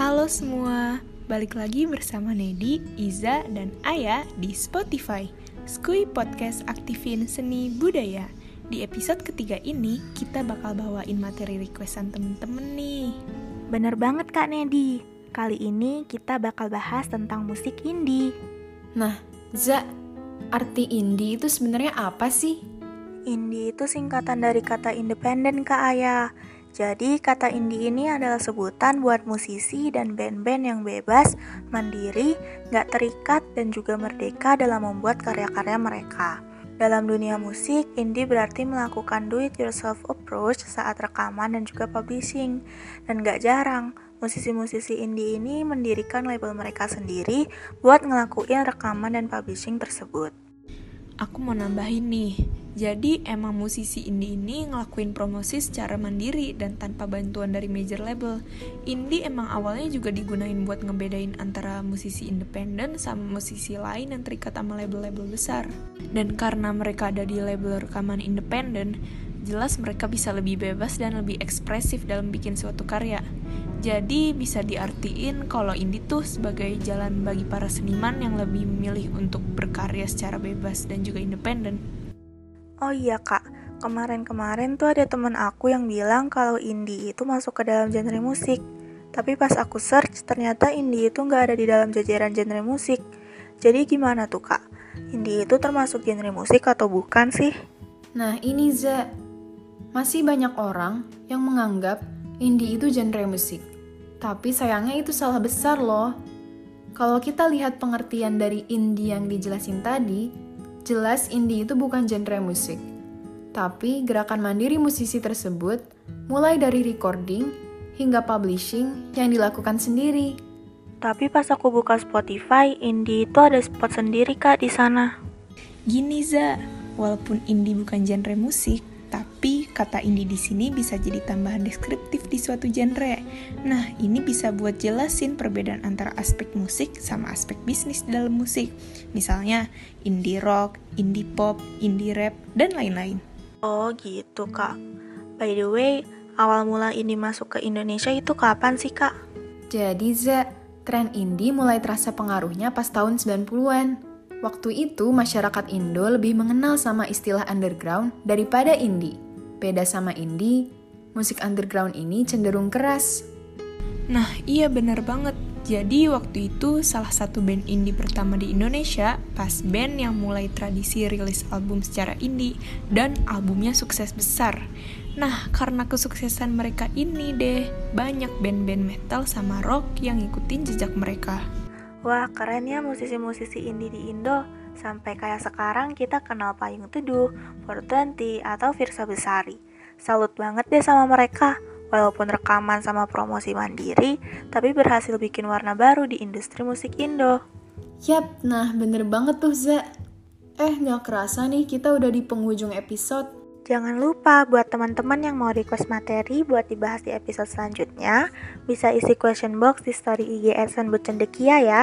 Halo semua, balik lagi bersama Nedi, Iza, dan Aya di Spotify. Skui Podcast Aktifin Seni Budaya. Di episode ketiga ini, kita bakal bawain materi requestan temen-temen nih. Bener banget Kak Nedi. Kali ini kita bakal bahas tentang musik indie. Nah, Za, arti indie itu sebenarnya apa sih? Indie itu singkatan dari kata independen Kak Aya jadi, kata indie ini adalah sebutan buat musisi dan band-band yang bebas, mandiri, gak terikat, dan juga merdeka dalam membuat karya-karya mereka. Dalam dunia musik, indie berarti melakukan do-it-yourself approach saat rekaman dan juga publishing. Dan gak jarang, musisi-musisi indie ini mendirikan label mereka sendiri buat ngelakuin rekaman dan publishing tersebut. Aku mau nambahin nih, jadi emang musisi indie ini ngelakuin promosi secara mandiri dan tanpa bantuan dari major label. Indie emang awalnya juga digunain buat ngebedain antara musisi independen sama musisi lain yang terikat sama label-label besar. Dan karena mereka ada di label rekaman independen, jelas mereka bisa lebih bebas dan lebih ekspresif dalam bikin suatu karya. Jadi bisa diartiin kalau indie tuh sebagai jalan bagi para seniman yang lebih memilih untuk berkarya secara bebas dan juga independen. Oh iya kak, kemarin-kemarin tuh ada temen aku yang bilang kalau indie itu masuk ke dalam genre musik. Tapi pas aku search, ternyata indie itu nggak ada di dalam jajaran genre musik. Jadi gimana tuh kak? Indie itu termasuk genre musik atau bukan sih? Nah ini Za, masih banyak orang yang menganggap indie itu genre musik. Tapi sayangnya itu salah besar loh. Kalau kita lihat pengertian dari indie yang dijelasin tadi, Jelas indie itu bukan genre musik, tapi gerakan mandiri musisi tersebut mulai dari recording hingga publishing yang dilakukan sendiri. Tapi pas aku buka Spotify, indie itu ada spot sendiri kak di sana. Gini Za, walaupun indie bukan genre musik, tapi kata indie di sini bisa jadi tambahan deskriptif di suatu genre. Nah, ini bisa buat jelasin perbedaan antara aspek musik sama aspek bisnis dalam musik. Misalnya, indie rock, indie pop, indie rap, dan lain-lain. Oh gitu kak. By the way, awal mula indie masuk ke Indonesia itu kapan sih kak? Jadi Za, tren indie mulai terasa pengaruhnya pas tahun 90-an. Waktu itu, masyarakat Indo lebih mengenal sama istilah underground daripada indie. Beda sama indie, musik underground ini cenderung keras. Nah, iya bener banget. Jadi waktu itu salah satu band indie pertama di Indonesia pas band yang mulai tradisi rilis album secara indie dan albumnya sukses besar. Nah, karena kesuksesan mereka ini deh, banyak band-band metal sama rock yang ngikutin jejak mereka. Wah, keren ya musisi-musisi indie di Indo. Sampai kayak sekarang kita kenal Payung Teduh, 420, atau Virsa Besari. Salut banget deh sama mereka. Walaupun rekaman sama promosi mandiri, tapi berhasil bikin warna baru di industri musik Indo. Yap, nah bener banget tuh Za. Eh, gak kerasa nih kita udah di penghujung episode. Jangan lupa buat teman-teman yang mau request materi buat dibahas di episode selanjutnya, bisa isi question box di story IG Edson Bucendekia ya.